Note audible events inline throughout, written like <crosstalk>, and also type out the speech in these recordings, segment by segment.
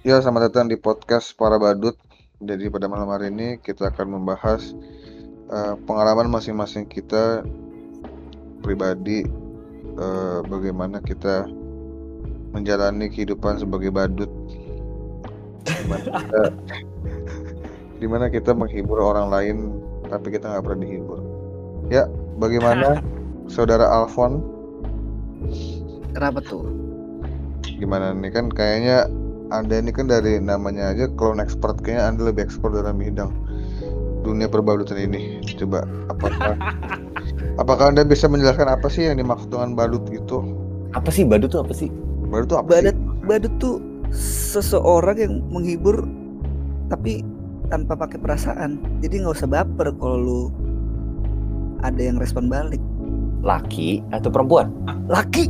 Ya, selamat datang di podcast Para Badut. Jadi pada malam hari ini kita akan membahas uh, pengalaman masing-masing kita pribadi uh, bagaimana kita menjalani kehidupan sebagai badut. Di mana kita, <laughs> di mana kita menghibur orang lain tapi kita nggak pernah dihibur. Ya, bagaimana saudara Alfon? Kenapa tuh? Gimana nih kan kayaknya anda ini kan dari namanya aja clone expert kayaknya Anda lebih expert dalam bidang dunia perbalutan ini. Coba apakah <laughs> apakah Anda bisa menjelaskan apa sih yang dimaksud dengan badut itu? Apa sih badut tuh apa sih? Badut tuh apa badut, sih? Badut tuh seseorang yang menghibur tapi tanpa pakai perasaan. Jadi nggak usah baper kalau lu ada yang respon balik. Laki atau perempuan? Laki.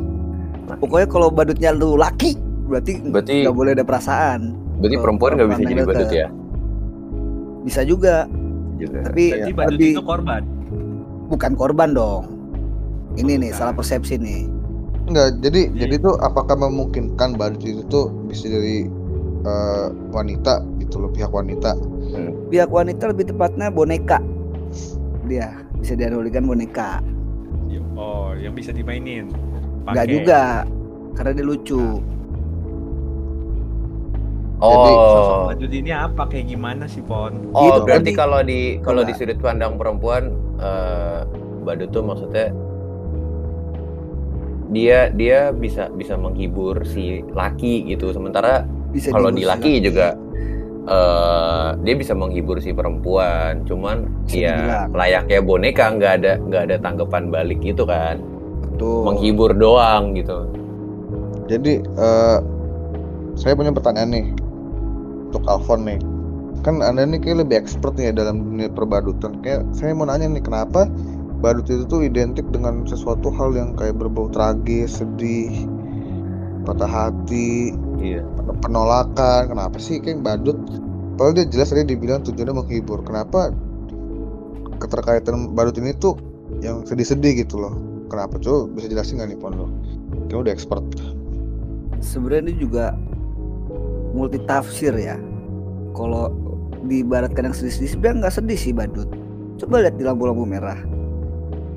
Pokoknya kalau badutnya lu laki, berarti berarti nggak boleh ada perasaan. berarti perempuan nggak bisa jadi badut ya? Bisa juga. Juga. Tapi Berarti badut lebih itu korban. bukan korban dong. Ini nih salah persepsi nih. Enggak, jadi Iya. jadi tuh apakah memungkinkan badut itu tuh bisa dari eh, wanita gitu loh pihak wanita? pihak wanita lebih tepatnya boneka. Dia bisa dianalogikan boneka. Oh, yang bisa dimainin. nggak Pakai. juga karena dia lucu Jadi, Sosok oh badut ini apa? Kayak gimana sih, Pon? oh Gitu, berarti kalau di kalau di sudut pandang perempuan eh, badut tuh maksudnya dia dia bisa bisa menghibur si laki gitu. Sementara bisa kalau di laki. juga eh dia bisa menghibur si perempuan. Cuman Bisa ya dibilang. layaknya boneka nggak ada nggak ada tanggapan balik gitu kan. Betul. menghibur doang gitu. Jadi eh, saya punya pertanyaan nih untuk Alfon nih. Kan Anda nih kayak lebih expert nih ya dalam dunia perbadutan. Kayak saya mau nanya nih kenapa badut itu tuh identik dengan sesuatu hal yang kayak berbau tragis, sedih, patah hati, iya pen- penolakan. Kenapa sih kayak badut? Padahal dia jelas tadi dibilang tujuannya menghibur. Kenapa keterkaitan badut ini tuh yang sedih-sedih gitu loh? Kenapa coba bisa jelasin nggak nih Pon lo? Kayak udah expert. sebenarnya ini juga multi tafsir ya. Kalau diibaratkan yang sedih-sedih sebenarnya nggak sedih sih badut. Coba lihat di lampu-lampu merah.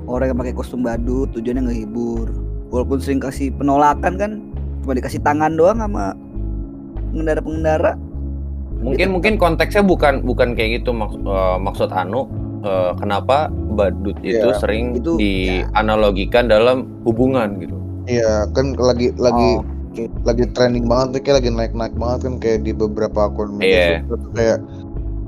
Orang yang pakai kostum badut tujuannya ngehibur. Walaupun sering kasih penolakan kan cuma dikasih tangan doang sama pengendara-pengendara. Mungkin mungkin konteksnya bukan bukan kayak gitu maks- eh, maksud Anu eh, kenapa badut itu Iya, sering itu, dianalogikan dalam hubungan gitu. Iya, kan lagi lagi Oh, oke. lagi trending banget tuh kayak lagi naik-naik banget kan kayak di beberapa akun media sosial tuh kayak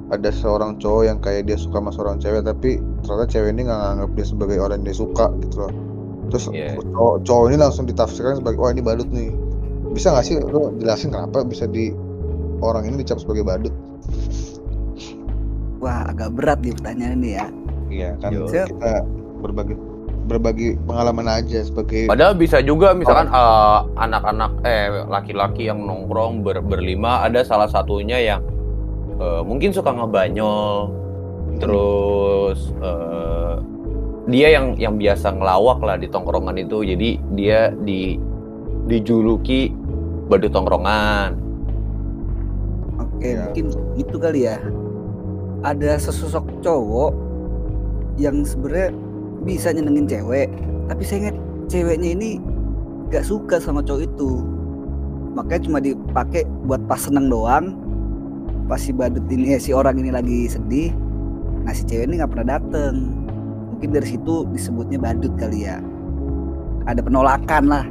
ada seorang cowok yang kayak dia suka sama seorang cewek tapi ternyata cewek ini nggak nganggap dia sebagai orang yang dia suka gitu loh. Terus Iya. cowok, cowok ini langsung ditafsirkan sebagai oh ini badut nih. Bisa nggak sih lo jelasin kenapa bisa di orang ini dicap sebagai badut? wah agak berat nih pertanyaan ini ya Iya kan Yo. kita berbagi berbagi pengalaman aja sebagai padahal bisa juga misalkan eh, anak-anak eh laki-laki yang nongkrong ber- berlima ada salah satunya yang eh, mungkin suka ngebanyol terus eh, dia yang yang biasa ngelawak lah di tongkrongan itu. Jadi dia di dijuluki badut tongkrongan. Oke Iya. mungkin itu kali ya. Ada sesosok cowok yang sebenarnya bisa nyenengin cewek tapi saya ingat ceweknya ini gak suka sama cowok itu. Makanya cuma dipakai buat pas seneng doang pas si badut ini eh, si orang ini lagi sedih nah si cewek ini nggak pernah dateng. Mungkin dari situ disebutnya badut kali ya. Ada penolakan lah.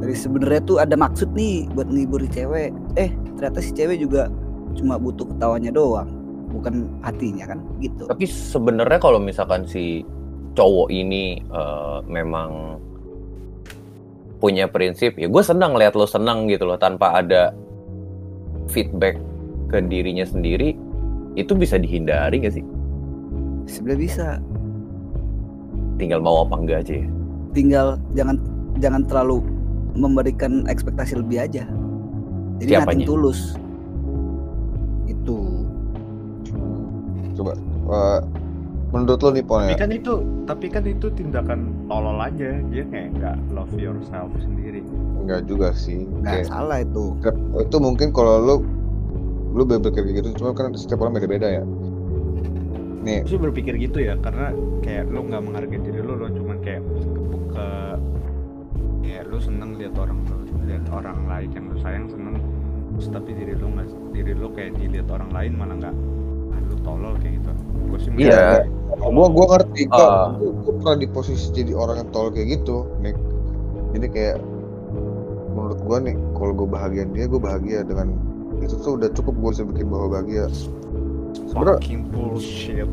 Dari sebenarnya tuh ada maksud nih buat ngibur cewek. Eh ternyata si cewek juga cuma butuh ketawanya doang bukan hatinya kan gitu. Tapi sebenarnya kalau misalkan si cowok ini eh, memang punya prinsip, ya gue senang lihat lo senang gitu loh tanpa ada feedback ke dirinya sendiri, itu bisa dihindari gak sih? sebenarnya bisa Tinggal mau apa enggak aja ya. tinggal jangan jangan terlalu memberikan ekspektasi lebih aja jadi Siapanya? tulus itu coba eh, menurut lo nih Pon Tapi ya? kan itu, tapi kan itu tindakan tolol aja. Dia kayak nggak love yourself sendiri. enggak juga sih nggak Kayak, salah itu. Itu mungkin kalau lo lu berpikir kayak gitu cuma kan setiap orang beda-beda ya. Nih. Gue sih berpikir gitu ya, karena kayak lu nggak menghargai diri lu, lu cuman kayak ke, ke ya lu seneng lihat orang lihat orang lain yang lu sayang seneng. Terus tapi diri lu nggak diri lu kayak dilihat orang lain malah nggak lu tolol kayak gitu. Gue sih Iya. mikirnya gua gua ngerti kok Ah. gua, gua pernah di posisi jadi orang yang tol kayak gitu nih jadi kayak menurut gua nih kalau gua bahagia dia gua bahagia dengan itu tuh udah cukup gua bisa bikin bahwa bahagia. Sebenarnya fucking bullshit.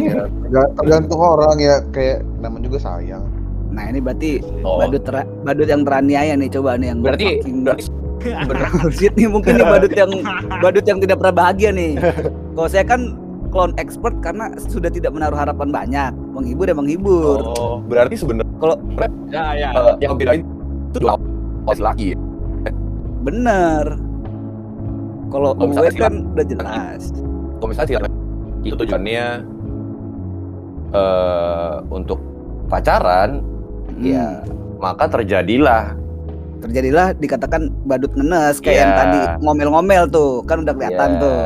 Ya, terga- tergantung orang ya kayak namanya juga sayang. Nah ini berarti Oh. badut ter- badut yang teraniaya nih coba nih yang Berarti berarti bullshit nih mungkin nih badut yang badut yang tidak pernah bahagia nih. <laughs> Kalau saya kan clone expert karena sudah tidak menaruh harapan banyak, menghibur ya menghibur. Oh, berarti sebenarnya ya ya eh, yang bedain itu dua laki. Bener. Kalau Kalau gue misalnya kan udah jelas. Kalau misalnya tidak itu tujuannya eh untuk pacaran, Hmm, ya maka terjadilah terjadilah dikatakan badut ngenes kayak yang Iya. tadi ngomel-ngomel tuh, kan udah kelihatan Ya. tuh.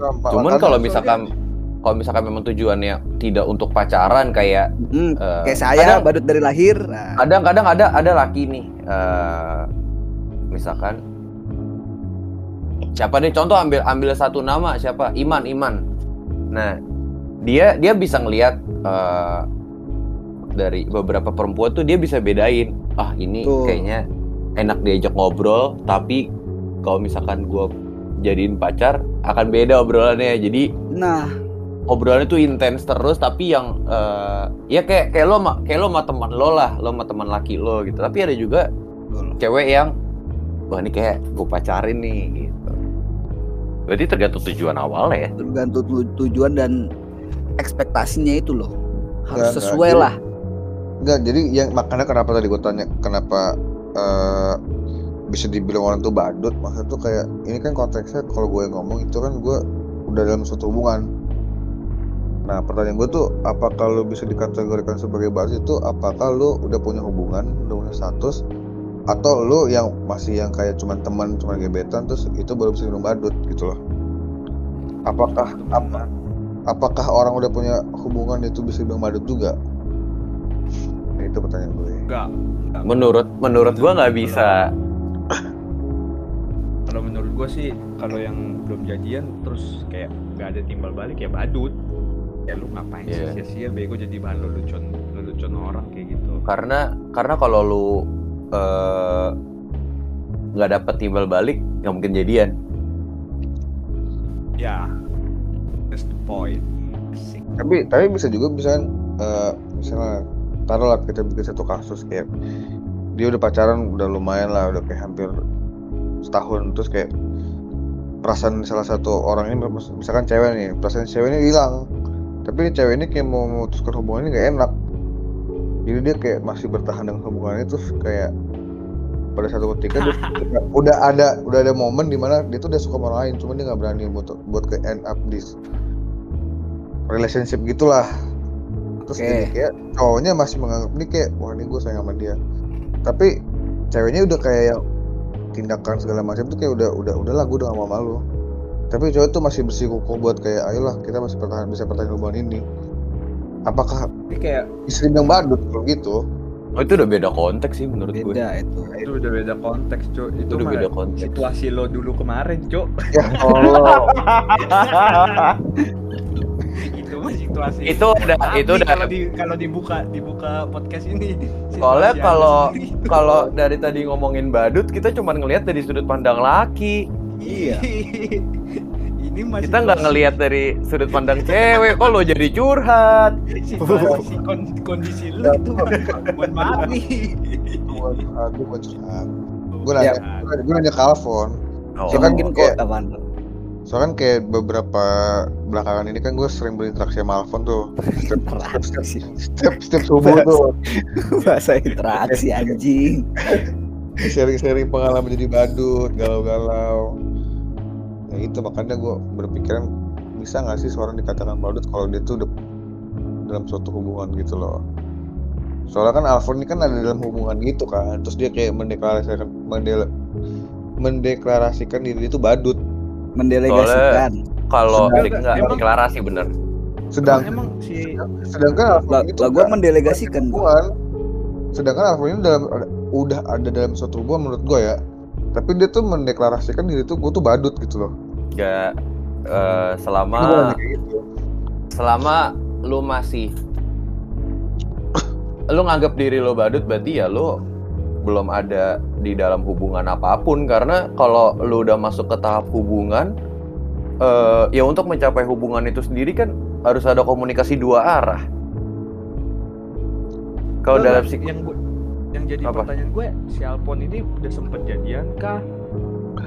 Nah, Cuman kalau misalkan kalau misalkan memang tujuannya tidak untuk pacaran kayak Hmm, eh, kayak saya kadang- badut dari lahir. Nah, kadang-kadang ada ada laki nih eh, misalkan siapa nih contoh ambil ambil satu nama siapa Iman Iman nah dia dia bisa ngelihat eh, dari beberapa perempuan tuh dia bisa bedain ah ini Tuh. kayaknya enak diajak ngobrol tapi kalau misalkan gua jadiin pacar akan beda obrolannya jadi nah obrolannya tuh intens terus tapi yang eh, ya kayak kayak lo ma- kayak lo sama teman lo lah lo sama teman laki lo gitu tapi ada juga cewek yang wah ini kayak gue pacarin nih gitu berarti tergantung tujuan awalnya ya tergantung tu- tujuan dan ekspektasinya itu loh. Harus enggak. sesuai Jadi- lah. Enggak, jadi yang makanya kenapa tadi gue tanya kenapa eh, bisa dibilang orang tuh badut, maksudnya tuh kayak ini kan konteksnya kalau gue ngomong itu kan gue udah dalam suatu hubungan. Nah pertanyaan gue tuh apakah lu bisa dikategorikan sebagai badut itu apakah lu udah punya hubungan, udah punya status atau lu yang masih yang kayak cuman teman, cuman gebetan terus itu baru bisa dibilang badut gitu loh. Apakah apa, apakah orang udah punya hubungan itu bisa dibilang badut juga? Nah, itu pertanyaan gue. enggak enggak. menurut menurut gua nggak bisa kalau menurut gue sih kalau yang belum jadian terus kayak nggak ada timbal balik ya badut ya lu ngapain Iya. sih sia-sia bego jadi bahan lelucon lelucon orang kayak gitu karena karena kalau lu eh, nggak dapet timbal balik nggak mungkin jadian ya that's the point Asik. tapi tapi bisa juga bisa eh, misalnya taruhlah kita bikin satu kasus kayak dia udah pacaran udah lumayan lah udah kayak hampir setahun. Terus kayak perasaan salah satu orang ini misalkan cewek nih perasaan cewek ini hilang. Tapi ini cewek ini kayak mau memutuskan hubungan ini gak enak. Jadi dia kayak masih bertahan dengan hubungannya terus kayak pada satu ketika dia <laughs> udah ada udah ada momen di mana dia tuh udah suka sama orang lain cuma dia nggak berani buat buat ke end up this relationship gitulah terus Oke. jadi kayak cowoknya masih menganggap ini kayak wah ini gue sayang sama dia. Tapi ceweknya udah kayak yang tindakan segala macam tuh kayak udah udah udahlah gue udah gak mau malu tapi cowok tuh masih bersikukuh buat kayak ayolah kita masih bertahan bisa bertahan hubungan ini. Apakah Tapi kayak bisa dibilang badut kalau gitu? Oh, itu udah beda konteks sih menurut gue Beda itu. itu udah beda konteks cok itu, itu udah beda konteks. situasi lo dulu kemarin cok ya <laughs> Allah <laughs> situasi itu udah Tapi itu udah kalau di kalau dibuka dibuka podcast ini Soalnya kalau kalau dari tadi ngomongin badut kita cuma ngelihat dari sudut pandang laki. Iya. <laughs> ini masih Kita nggak ngelihat dari sudut pandang cewek. Kok lo jadi curhat? situasi kon- kondisi lu itu mohon maaf nih aku mau curhat gue nanya gue nanya ke Alfon Oh, Ya, kan kayak-. Soalnya kan kayak beberapa belakangan ini kan gue sering berinteraksi sama Alfon tuh. Setiap setiap Interaksi. setiap, setiap subuh tuh. Bahasa interaksi anjing. sharing-sharing pengalaman jadi badut galau-galau. Ya itu makanya gue berpikiran bisa nggak sih seorang dikatakan badut kalau dia tuh udah dalam suatu hubungan gitu loh. Soalnya kan Alfon ini kan ada dalam hubungan gitu kan. Terus dia kayak mendeklarasikan mendel mendeklarasikan diri itu badut mendelegasikan Kalau deklarasi bener. sedang emang si sedangkan Alfon lah, itu lah gue nggak- mendelegasikan gua. sedangkan Alfon ini dalam udah ada dalam suatu hubungan menurut gue ya tapi dia tuh mendeklarasikan diri tuh gue tuh badut gitu loh Ya Itu selama gua gitu. selama lu masih lu nganggap diri lo badut berarti ya lu belum ada di dalam hubungan apa pun. Karena kalau lu udah masuk ke tahap hubungan eh, ya untuk mencapai hubungan itu sendiri kan harus ada komunikasi dua arah. Kalau dalam psik yang gue yang jadi Apa? pertanyaan gue si Alpon ini udah sempet jadian kah?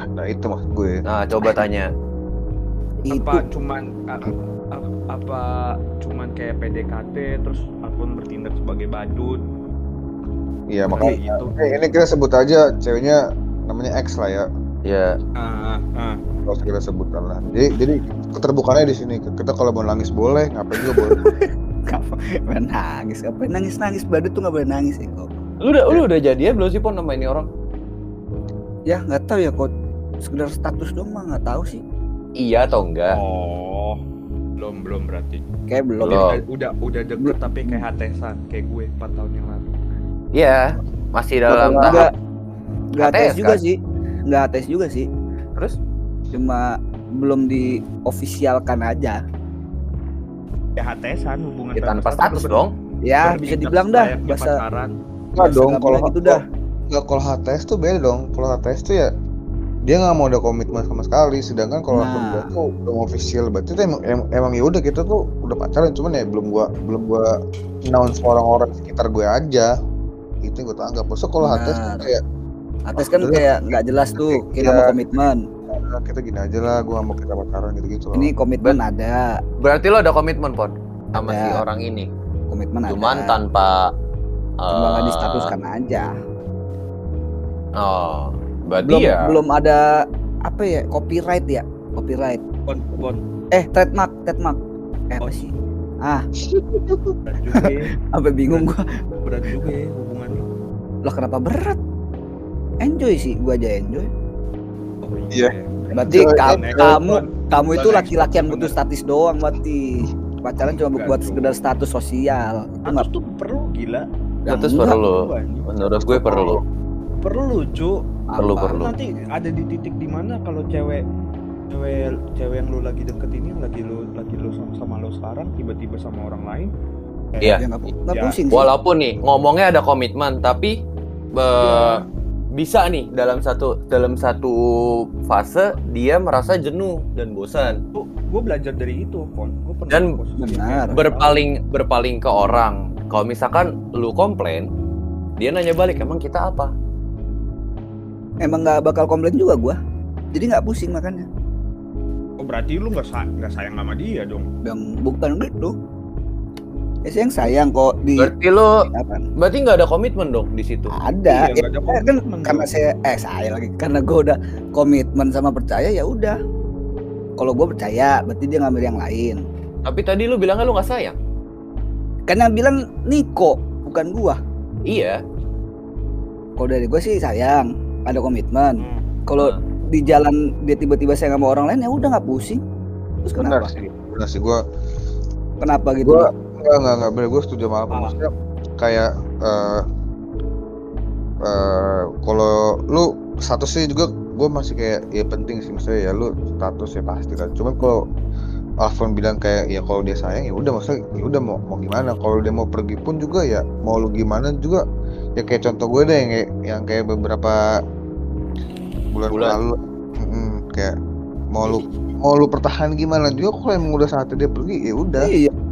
Nah itu maksud gue. Nah coba tanya. Itu apa cuman a- a- apa cuman kayak PDKT terus Alpon bertindak sebagai badut iya makanya. gitu. Eh, ini kita sebut aja ceweknya namanya X lah ya. Ya ah ah kalau kita sebutkan lah. Jadi jadi keterbukaannya di sini. Kita kalau mau nangis boleh ngapain juga boleh. <laughs> Ngapain nangis. Apa nangis. Nangis badut tuh nggak boleh nangis ya kok lu udah lu udah jadian belum sih pon sama ini orang? Ya nggak tahu ya kok sekedar status doang mah nggak tahu sih. Iya atau enggak? Oh belum belum berarti. Kayak belum. Belum. udah udah udah deket tapi kayak hatesan kayak gue 4 tahun yang lalu Iya, masih dalam nggak tahap nggak ATS, tes juga kan? sih. Nggak tes juga sih. Terus? Cuma belum diofisialkan aja. Ya hatesan hubungan ya, tanpa status status dong. ya bisa dibilang dah bahasa pacaran Nggak bahasa dong kalau gitu dah. Nggak kalau HTS tuh beda dong. Kalau HTS tuh ya dia nggak mau ada komitmen sama sekali. Sedangkan kalau Nah. gua tuh belum official. Berarti tuh emang emang, emang ya udah kita tuh udah pacaran. Cuman ya belum gua belum gua announce orang-orang sekitar gue aja itu yang gue tanggap. Maksudnya kalau HTS tuh Benar. kayak atas kan kayak nggak jelas tuh kita Iya. mau komitmen. "Ah, kita gini aja lah gua nggak mau kita pacaran gitu gitu loh. Ini komitmen ada. Berarti lo ada komitmen pon? Sama Ada. si orang ini? Komitmen cuman ada. tanpa cuma nggak eh, distatuskan aja. Oh berarti belum ya. belum ada apa ya copyright ya? Copyright. Pon pon. Eh trademark trademark. Eh apa sih? Ah. Ya. <laughs> Sampai bingung gua. Berat juga ya lah kenapa berat? Enjoy sih gua aja enjoy. Oh, Iya. berarti Enjoy, ka- enjoy. kamu kamu itu laki-laki yang butuh status doang berarti pacaran cuma buat sekedar status sosial. Itu nggak status tuh perlu gila. Status perlu. Menurut gue perlu. Perlu cu. Perlu apa. perlu. nanti ada di titik di mana kalau cewek cewek cewek yang lu lagi deket ini yang lagi lu lagi lu sama, sama lu sekarang tiba-tiba sama orang lain Iya. ya Ya. pusing sih. Walaupun nih ngomongnya ada komitmen tapi Iya. bisa nih dalam satu dalam satu fase dia merasa jenuh dan bosan. Gue belajar dari itu pon. Gue pernah Dan benar. gitu. berpaling berpaling ke orang. Kalau misalkan lu komplain dia nanya balik emang kita apa? Emang nggak bakal komplain juga gua. Jadi nggak pusing makanya. Oh, berarti lu nggak sa- nggak sayang sama dia dong? Yang bukan gitu ya sayang sayang kok di berarti lu apa? berarti nggak ada komitmen dong di situ? Ada. Iya, ya, ada kan karena saya eh saya lagi karena gue udah komitmen sama percaya ya udah. Kalau gue percaya berarti dia ngambil yang lain. Tapi tadi lu bilangnya lu nggak sayang? Kan yang bilang Niko bukan gua. Iya. Kalau dari gue sih sayang ada komitmen. Hmm. kalau di jalan dia tiba-tiba sayang sama orang lain ya udah nggak pusing. Terus benar kenapa? sih benar sih gue kenapa gitu? Gua- Enggak, enggak, enggak bener. Gue setuju sama apa. Maksudnya kayak eh eh, kalau lu statusnya juga gue masih kayak ya penting sih maksudnya ya lu status ya pasti kan. Cuman kalau Alfon bilang kayak ya kalau dia sayang ya udah maksudnya ya udah mau mau gimana. Kalau dia mau pergi pun juga ya mau lu gimana juga ya kayak contoh gue deh yang kayak, yang kayak beberapa bulan, Bulan. lalu Mm-mm, kayak mau lu mau lu pertahan gimana juga kalau emang udah saatnya dia pergi ya udah iya ya udah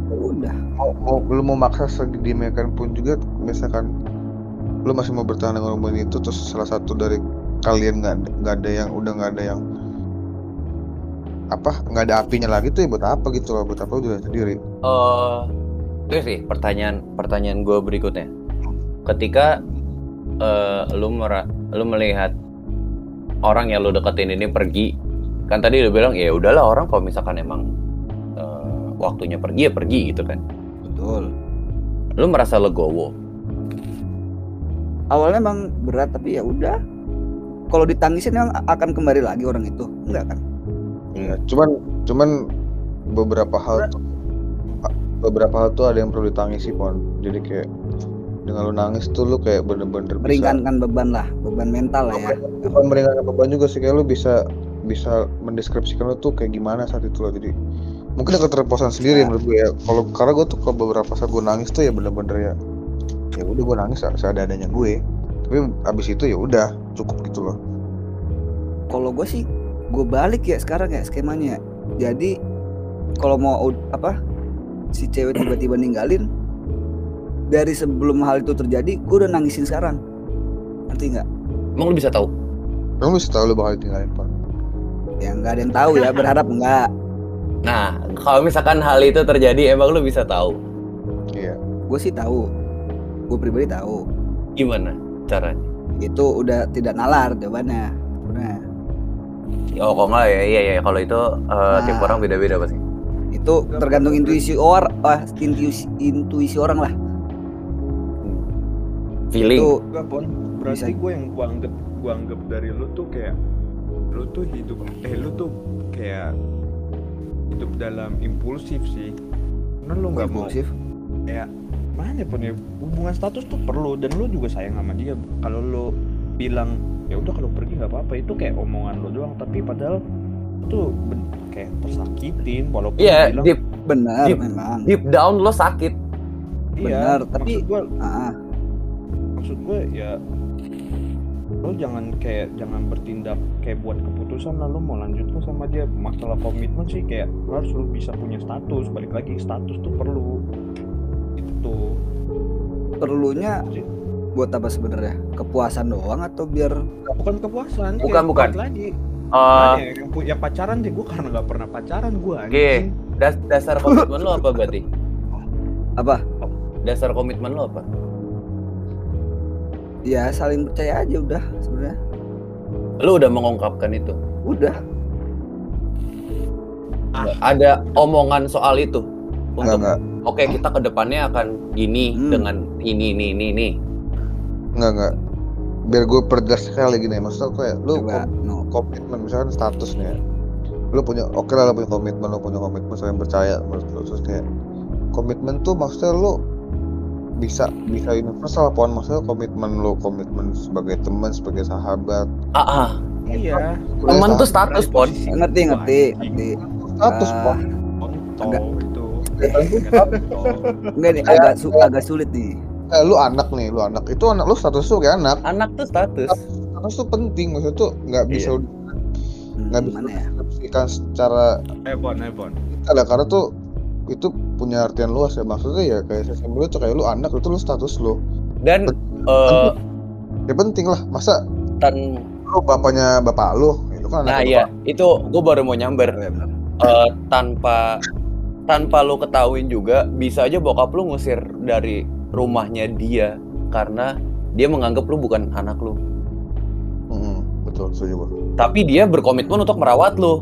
mau, mau lu mau maksa sedemikian pun juga misalkan lu masih mau bertahan dengan hubungan itu terus salah satu dari kalian nggak nggak ada yang udah nggak ada yang apa nggak ada apinya lagi tuh ya buat apa gitu loh buat apa udah sendiri. Eh itu sih pertanyaan pertanyaan gue berikutnya. Ketika eh, lu mera- lu melihat orang yang lu deketin ini pergi kan tadi lu bilang ya udahlah orang kalau misalkan emang eh, waktunya pergi ya pergi gitu kan lu merasa legowo. awalnya emang berat tapi ya udah. Kalau ditangisin emang akan kembali lagi orang itu. Enggak kan? Iya, cuman cuman beberapa hal tuh beberapa hal tuh ada yang perlu ditangisi pon. Jadi kayak dengan lu nangis tuh lu kayak bener-bener bisa meringankan beban lah beban mental lah ya. Bukan meringankan beban juga sih. Kayak lu bisa bisa mendeskripsikan lu tuh kayak gimana saat itu loh. Jadi mungkin ada keterpuasan sendiri menurut gue ya. Kalau karena gue tuh kalau beberapa saat gue nangis tuh ya bener-bener ya ya udah gue nangis seadanya gue. Tapi abis itu ya udah cukup gitu loh. Kalau gue sih gue balik ya sekarang ya skemanya. Jadi kalau mau apa si cewek tiba-tiba ninggalin dari sebelum hal itu terjadi gue udah nangisin sekarang. Nanti nggak? Emang lu bisa tahu? kamu bisa tahu lu bakal ditinggalin pak? Ya nggak ada yang tahu ya berharap nggak Nah, kalau misalkan hal itu terjadi emang lu bisa tahu iya gue sih tahu gue pribadi tahu gimana caranya? itu udah tidak nalar jawabannya Nah, Oh, kok nggak ya? Iya, iya. Kalau itu eh, tiap Nah. orang beda-beda pasti. itu tergantung intuisi orang ah, intuisi intuisi orang lah Feeling. itu Enggak pon berarti Bisa. gue yang gua anggap gua anggap dari lu tuh kayak lu tuh hidup eh lu tuh kayak hidup dalam impulsif sih. Karena lu nggak mau impulsif? Kayak mana pun ya hubungan status tuh perlu dan lu juga sayang sama dia. Kalau lu bilang ya udah kalau pergi nggak apa-apa itu kayak omongan lu doang. Tapi padahal itu ben- kayak tersakitin walaupun lu bilang deep. Benar Deep. memang. Deep down lo sakit. iya benar, tapi- maksud gue ah, maksud gue ya lo jangan kayak jangan bertindak kayak buat keputusan lalu mau lanjut ke sama dia. Masalah komitmen sih kayak lo harus lo bisa punya status. Balik lagi status tuh perlu. Itu. Tuh perlunya buat apa sebenarnya? Kepuasan doang atau biar bukan kepuasan Bukan, kayak bukan. lagi. Mana ya, yang, yang pacaran deh gue karena nggak pernah pacaran gue Oke, das- dasar komitmen lo apa berarti? apa? Dasar komitmen lo apa? Ya saling percaya aja udah sebenarnya Lo udah mengungkapkan itu. udah Ada omongan soal itu Enggak, untuk enggak. oke kita ke depannya akan gini Hmm. dengan ini ini ini ini. Enggak, enggak. Biar gue perjelas sekali gini, maksudnya kayak lu coba kom- no komitmen misalkan statusnya. Lu punya oke lah lu punya komitmen, lu punya komitmen saling percaya menurut lu terus kayak komitmen tuh maksudnya lu bisa bisa universal pon. Maksudnya komitmen lu komitmen sebagai teman sebagai sahabat. Ah, ah. iya. Teman tuh status pon. ngerti ngerti ngerti. Status Ah, pon. Enggak. itu. Enggak nih agak su- agak sulit nih. Eh, lu anak nih lu anak. Itu anak lu status lu kayak anak. Anak tuh status. status tuh penting maksudnya tuh nggak bisa Iya. Hmm, nggak bisa gimana ya? secara eh eh pon. Ada karena tuh itu punya artian luas ya. Maksudnya ya kayak sesimpel itu kayak lu anak itu lu status lu. Dan eh ya penting lah. Masa tan lu bapaknya bapak lu? Itu kan nah iya, itu gue baru mau nyamber. Eh, tanpa tanpa lu ketahuin juga bisa aja bokap lu ngusir dari rumahnya dia karena dia menganggap lu bukan anak lu. Mm-mm, betul setuju Tapi dia berkomitmen untuk merawat lu.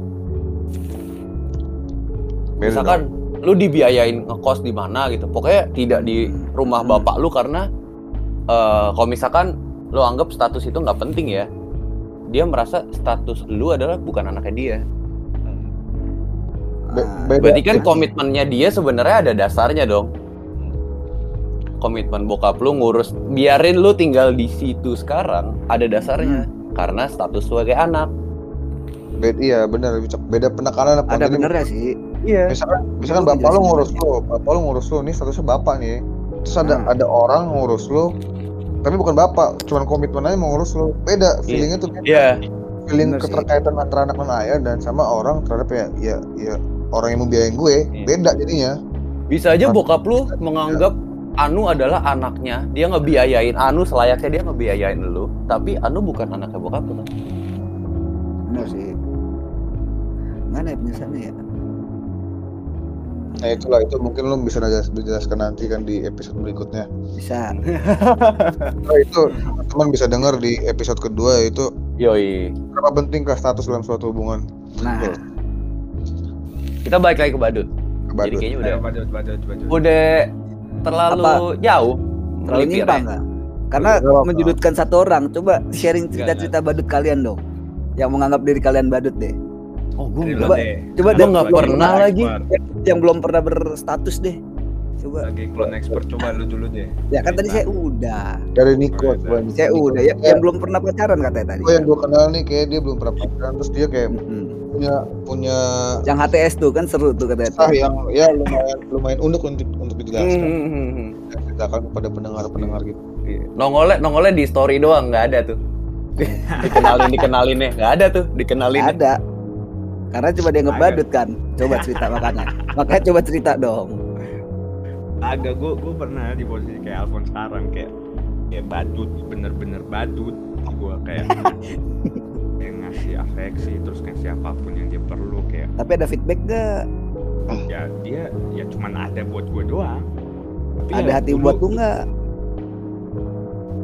Misalkan lu dibiayain ngekos di mana gitu. Pokoknya tidak di rumah Hmm. bapak lu karena eh kalau misalkan lu anggap status itu nggak penting ya. Dia merasa status lu adalah bukan anaknya dia. Be- Ah, beda. Berarti kan komitmennya dia sebenarnya ada dasarnya dong. Komitmen bokap lu ngurus biarin lu tinggal di situ sekarang ada dasarnya karena status sebagai anak. beda iya benar beda penekanan apa ada Jadi, benernya sih Iya. misalkan misalkan Lu bapak lu jelasin ngurus lu bapak lu ngurus lu nih statusnya bapak nih terus ada Hmm. ada orang ngurus lu tapi bukan bapak cuman komitmen aja mau ngurus lu beda feelingnya tuh beda. Iya. feeling Bener sih. keterkaitan antara anak dan ayah dan sama orang terhadap ya ya ya orang yang mau biayain gue Iya. beda jadinya Bisa aja bokap lu menganggap Anu adalah anaknya, dia ngebiayain Anu selayaknya dia ngebiayain lu, tapi Anu bukan anaknya bokap lu kan. bener sih mana ya penjelasannya ya nah itulah itu mungkin lu bisa jelas- dijelaskan nanti kan di episode berikutnya bisa Nah, itu teman bisa dengar di episode kedua yaitu Yoi. berapa pentingkah status dalam suatu hubungan nah Betul. Kita balik lagi ke badut. ke Jadi badut. kayaknya udah Ayo, badut badut badut udah terlalu jauh terlalu nyimpang ya? Karena apa-apa. menjudutkan satu orang. Coba sharing cerita-cerita badut kalian dong. Yang menganggap diri kalian badut deh. Oh, gue Coba- deh. Coba Gua deh nggak pernah lagi. Yang belum pernah berstatus deh. Coba. Sebagai clone expert coba lu dulu deh. Ya kan tadi saya udah. dari Niko coba. Saya Niko. udah. Ya, yang belum pernah pacaran katanya tadi. Gue yang gue kenal nih kayak dia belum pernah pacaran terus dia kayak punya punya Yang HTS tuh kan seru tuh katanya. kisah yang ya lumayan lumayan unik untuk untuk dijelaskan Hmm, hmm, hmm. dan ceritakan kepada pendengar-pendengar gitu. Iya. Nongolnya nongolnya di story doang nggak ada tuh. <laughs> dikenalin dikenalinnya nggak ada tuh dikenalin. Ada. Karena coba dia ngebadut kan. Coba cerita makanya. Makanya coba cerita dong. Agak gue gue pernah di posisi kayak Alfon sekarang kayak kayak badut bener-bener badut gue kayak <laughs> kayak ngasih afeksi terus ngasih apa pun yang dia perlu kayak Tapi ada feedback gak? ya dia ya cuman ada buat gue doang Tapi Ada ya hati dulu- buat lu nggak?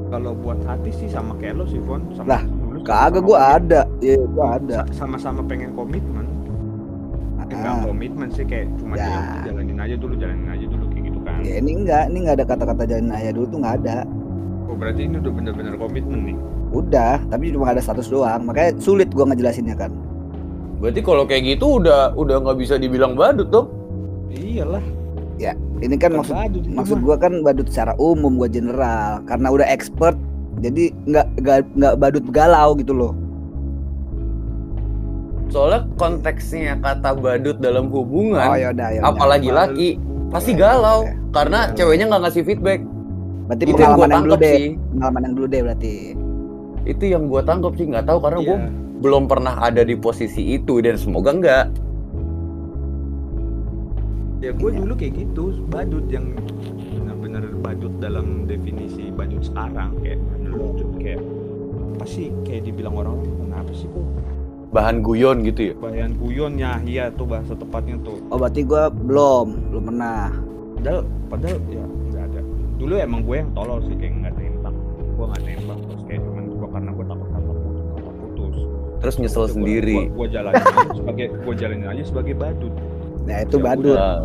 kalau buat hati sih sama kayak lo sih Fon sama Lah, Kagak komit- ada. Iya, gua ada. sa- sama-sama pengen komitmen Eh, nggak Ah. komitmen sih kayak cuma Ya. ya. jalanin aja dulu jalanin aja dulu kayak gitu kan Ya ini enggak, ini enggak ada kata-kata jalan ayah dulu tuh enggak ada. oh berarti ini udah bener-bener komitmen nih Udah, tapi cuma ada status doang. Makanya sulit gua ngejelasinnya kan. Berarti kalau kayak gitu udah udah nggak bisa dibilang badut dong. iyalah Ini kan maksud badut itu maksud mah. gua kan badut secara umum, gua general. Karena udah expert, jadi nggak nggak nggak badut galau gitu loh. Soalnya konteksnya kata badut dalam hubungan, Oh ya udah ya. udah. apalagi laki, pasti galau karena ceweknya nggak ngasih feedback. Berarti Itu yang gue pengalaman yang dulu tangkap deh. sih. Pengalaman yang dulu deh berarti. Itu yang gue tangkap sih nggak tahu karena gue Iya. belum pernah ada di posisi itu dan semoga enggak. ya gue dulu kayak gitu badut yang benar-benar badut dalam definisi badut sekarang kayak dulu tuh kayak apa sih kayak dibilang orang kenapa sih kok? Bahan guyon gitu ya. bayan guyon ya iya tuh bahasa tepatnya tuh. Oh berarti gua belum, belum pernah. padahal padahal ya nggak ada. Dulu emang gue yang tolol sih kayak nggak nembak gue nggak nembak terus kayak cuman gue karena gue takut sama putus sama putus. Terus nyesel sendiri. gue jalanin aja sebagai gue jalanin aja sebagai badut. Nah itu Ya badut, Nah,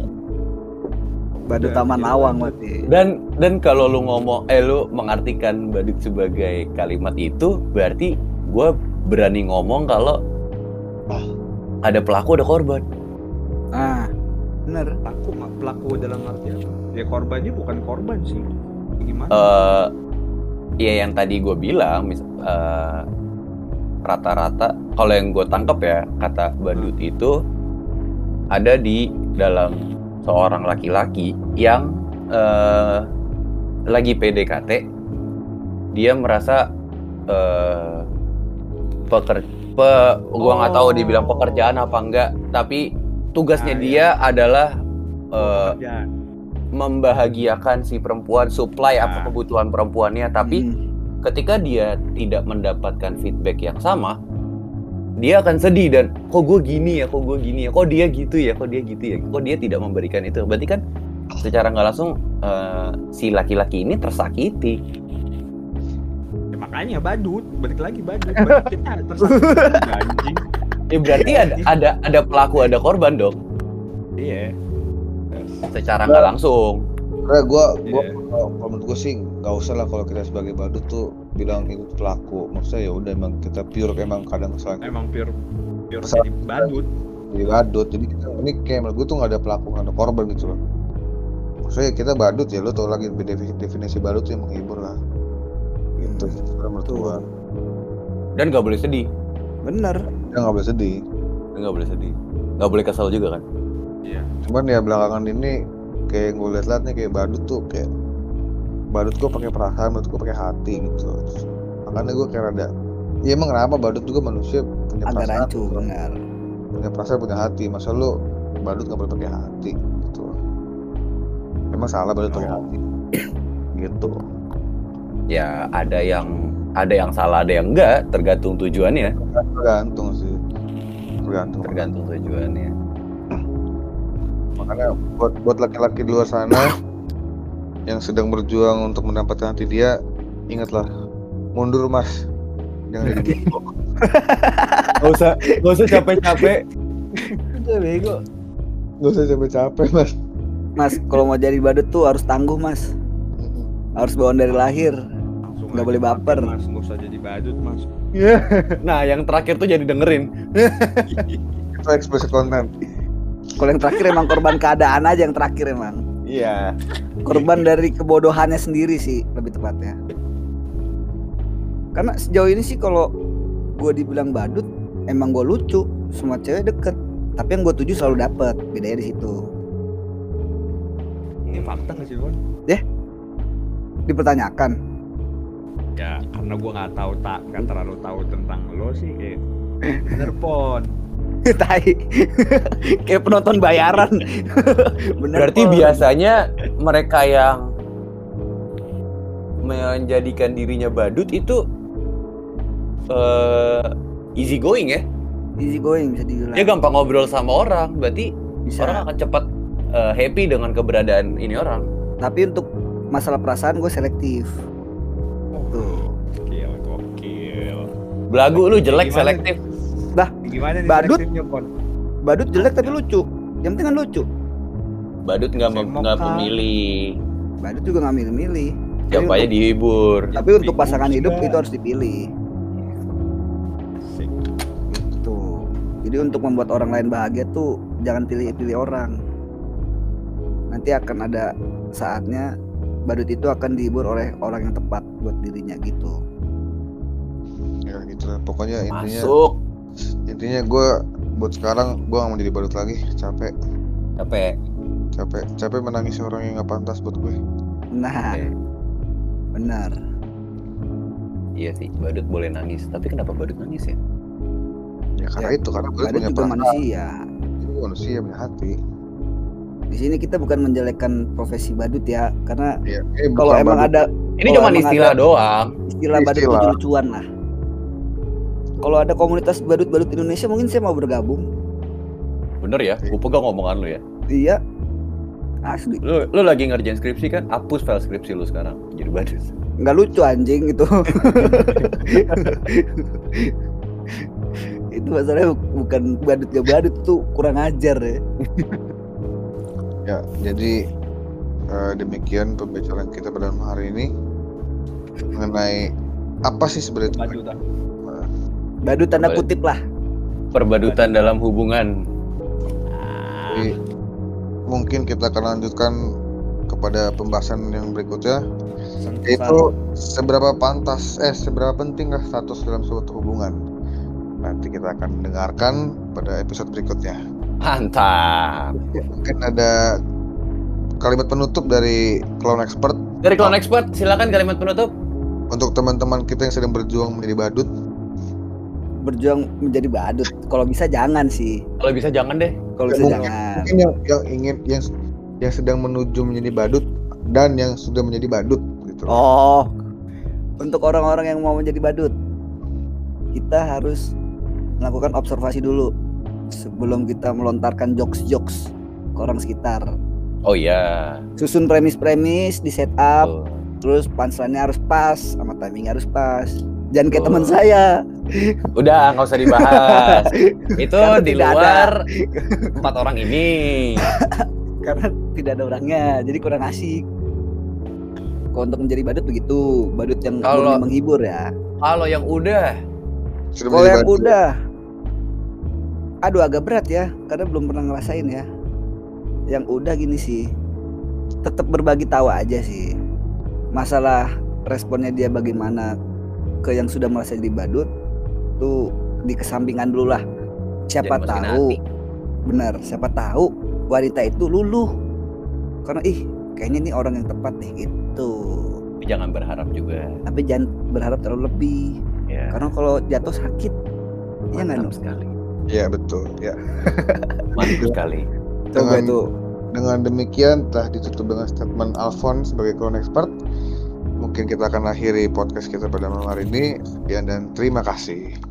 badut Udah, taman jadi lawang berarti. dan dan kalau lu ngomong eh lu mengartikan badut sebagai kalimat itu berarti gue berani ngomong kalau ada pelaku ada korban. Ah, bener. pelaku mah pelaku dalam arti apa ya korbannya bukan korban sih gimana eh ya yang tadi gue bilang eh, rata-rata kalau yang gue tangkap ya kata badut itu ada di dalam seorang laki-laki yang eh, lagi PDKT dia merasa eh peker pe gua nggak tahu dibilang pekerjaan apa enggak tapi tugasnya Ah, iya. dia adalah eh, pekerjaan membahagiakan si perempuan, supply apa Nah. kebutuhan perempuannya, tapi Hmm. ketika dia tidak mendapatkan feedback yang sama, dia akan sedih dan kok gue gini ya, kok gue gini ya, kok dia gitu ya, kok dia gitu ya, kok dia tidak memberikan itu. Berarti kan secara nggak langsung eh, si laki-laki ini tersakiti. Ya, makanya badut balik lagi badut badut kita <laughs> tersakiti anjing Ya berarti ada ada ada pelaku ada korban dong, iya secara nggak langsung. Karena gue gue kalau kalau menurut gue sih nggak usah lah kalau kita sebagai badut tuh bilang itu pelaku. Maksudnya ya udah emang kita pure emang kadang kesalahan emang pure pure jadi badut jadi badut. Jadi kita ini kayak menurut gue tuh nggak ada pelaku nggak ada korban gitu loh. Maksudnya kita badut ya lo tau lagi definisi, definisi badut tuh yang menghibur lah. Gitu. Hmm. Karena menurut Betul. gue Dan nggak boleh sedih, Bener. kita nggak boleh sedih. nggak boleh sedih, nggak boleh kesal juga kan. iya Cuman ya belakangan ini kayak gue liat-liat nih kayak badut tuh kayak badut gue pakai perasaan, badut gue pakai hati gitu. Makanya gue kayak rada ya emang kenapa badut juga manusia punya Agak perasaan rancu, gitu. bener. punya perasaan punya hati masa lu badut nggak boleh pakai hati gitu emang salah badut pakai Oh. hati <coughs> gitu Ya ada yang ada yang salah, ada yang enggak, tergantung tujuannya. tergantung sih tergantung tergantung tujuannya makanya buat buat laki-laki di luar sana yang sedang berjuang untuk mendapatkan hati dia ingatlah mundur mas jangan jadi bego nggak usah nggak usah capek-capek Udah bego. nggak usah capek-capek mas Mas, kalau mau jadi badut tuh harus tangguh, Mas. Harus bawaan dari lahir. Langsung Nggak aja boleh baper. Mas, nggak usah jadi badut, Mas. nah, yang terakhir tuh jadi dengerin. Itu explicit content. Kalau yang terakhir emang korban keadaan aja yang terakhir emang. Iya. Korban dari kebodohannya sendiri sih lebih tepatnya. Karena sejauh ini sih kalau gue dibilang badut, emang gue lucu, semua cewek deket. Tapi yang gue tuju selalu dapet, bedanya di situ. Ini fakta nggak sih, Bon? Dipertanyakan, Ya, karena gua nggak tahu tak nggak terlalu tahu tentang lo sih kayak <clears throat> bener pon. <laughs> tai, kayak penonton bayaran. <laughs> Bener, Berarti Pon. biasanya mereka yang menjadikan dirinya badut itu eh easy going ya. easy going bisa dibilang. Dia gampang ngobrol sama orang, berarti bisa. orang akan cepat eh, happy dengan keberadaan ini orang. Tapi untuk masalah perasaan gue selektif. Tuh. Gokil, gokil. Belagu lu jelek Gimana? Selektif. Gimana nih Badut? Badut jelek tapi lucu. Yang penting kan lucu. Badut nggak nggak memilih. Badut juga nggak milih-milih. Siapa aja dihibur. Tapi untuk pasangan hidup itu harus dipilih. Tuh. Jadi untuk membuat orang lain bahagia tuh jangan pilih-pilih orang. Nanti akan ada saatnya badut itu akan dihibur oleh orang yang tepat buat dirinya gitu. Ya gitu lah. Pokoknya intinya Masuk. intinya gue buat sekarang gue gak mau jadi badut lagi. Capek, Capek. capek, capek menangis orang yang gak pantas buat gue. Nah, Oke. benar. Iya sih, badut boleh nangis. Tapi kenapa badut nangis ya? Ya karena Ya, itu karena badut Badut punya juga manusia. Itu manusia punya hati. Di sini kita bukan menjelekkan profesi badut ya, karena Ya, eh, kalau emang badut. ada Ini cuma istilah ada- doang. istilah badut Istilah. lucu-lucuan lah. Kalau ada komunitas badut-badut Indonesia mungkin saya mau bergabung. Bener ya? Gue pegang omongan lu ya. Iya. Asli. Lu, lu lagi ngerjain skripsi kan? Hapus file skripsi lu sekarang. Jadi badut. Nggak lucu anjing gitu. <laughs> itu masalahnya bu- bukan badut gak badut tuh kurang ajar ya. Ya, jadi eh, demikian pembicaraan kita pada malam hari ini mengenai apa sih sebenarnya itu Badut. Badut tanda Badut. kutip lah. Perbadutan dalam hubungan. Jadi, mungkin kita akan lanjutkan kepada pembahasan yang berikutnya itu seberapa pantas eh seberapa penting lah status dalam suatu hubungan nanti kita akan dengarkan pada episode berikutnya Mantap. mungkin ada kalimat penutup dari clown expert Dari Clown Expert, silakan kalimat penutup. untuk teman-teman kita yang sedang berjuang menjadi badut Berjuang menjadi badut. Kalau bisa jangan sih. Kalau bisa jangan deh. Kalau bisa Mungkin- jangan. mungkin yang yang ingin yang yang sedang menuju menjadi badut dan yang sudah menjadi badut gitu Oh. Untuk orang-orang yang mau menjadi badut, kita harus melakukan observasi dulu sebelum kita melontarkan jokes-jokes ke orang sekitar. Oh iya. Susun premis-premis, di setup, Tuh. terus punchline-nya harus pas, sama timing harus pas. Jangan kayak Tuh. teman saya. Udah, nggak usah dibahas. <laughs> Itu Karena di tidak luar <laughs> empat orang ini. karena tidak ada orangnya, jadi kurang asik. Kalau untuk menjadi badut begitu, badut yang Kalau- menghibur ya. Kalau yang udah, Kalau yang badut. udah, aduh agak berat ya, karena belum pernah ngerasain ya. Yang udah gini sih, tetap berbagi tahu aja sih. Masalah responnya dia bagaimana ke yang sudah merasa jadi badut, tuh dikesampingkan dulu lah. Siapa masukin tahu, benar, siapa tahu wanita itu luluh. Karena ih, kayaknya ini orang yang tepat nih gitu. tapi jangan berharap juga. Tapi jangan berharap terlalu lebih, Ya. karena kalau jatuh sakit. Iya nggak, sekali. ya betul ya <laughs> Mantap sekali. Coba Dengan- Dengan demikian telah ditutup dengan statement Alfon sebagai clown expert. Mungkin kita akan akhiri podcast kita pada malam hari ini. Sekian dan terima kasih.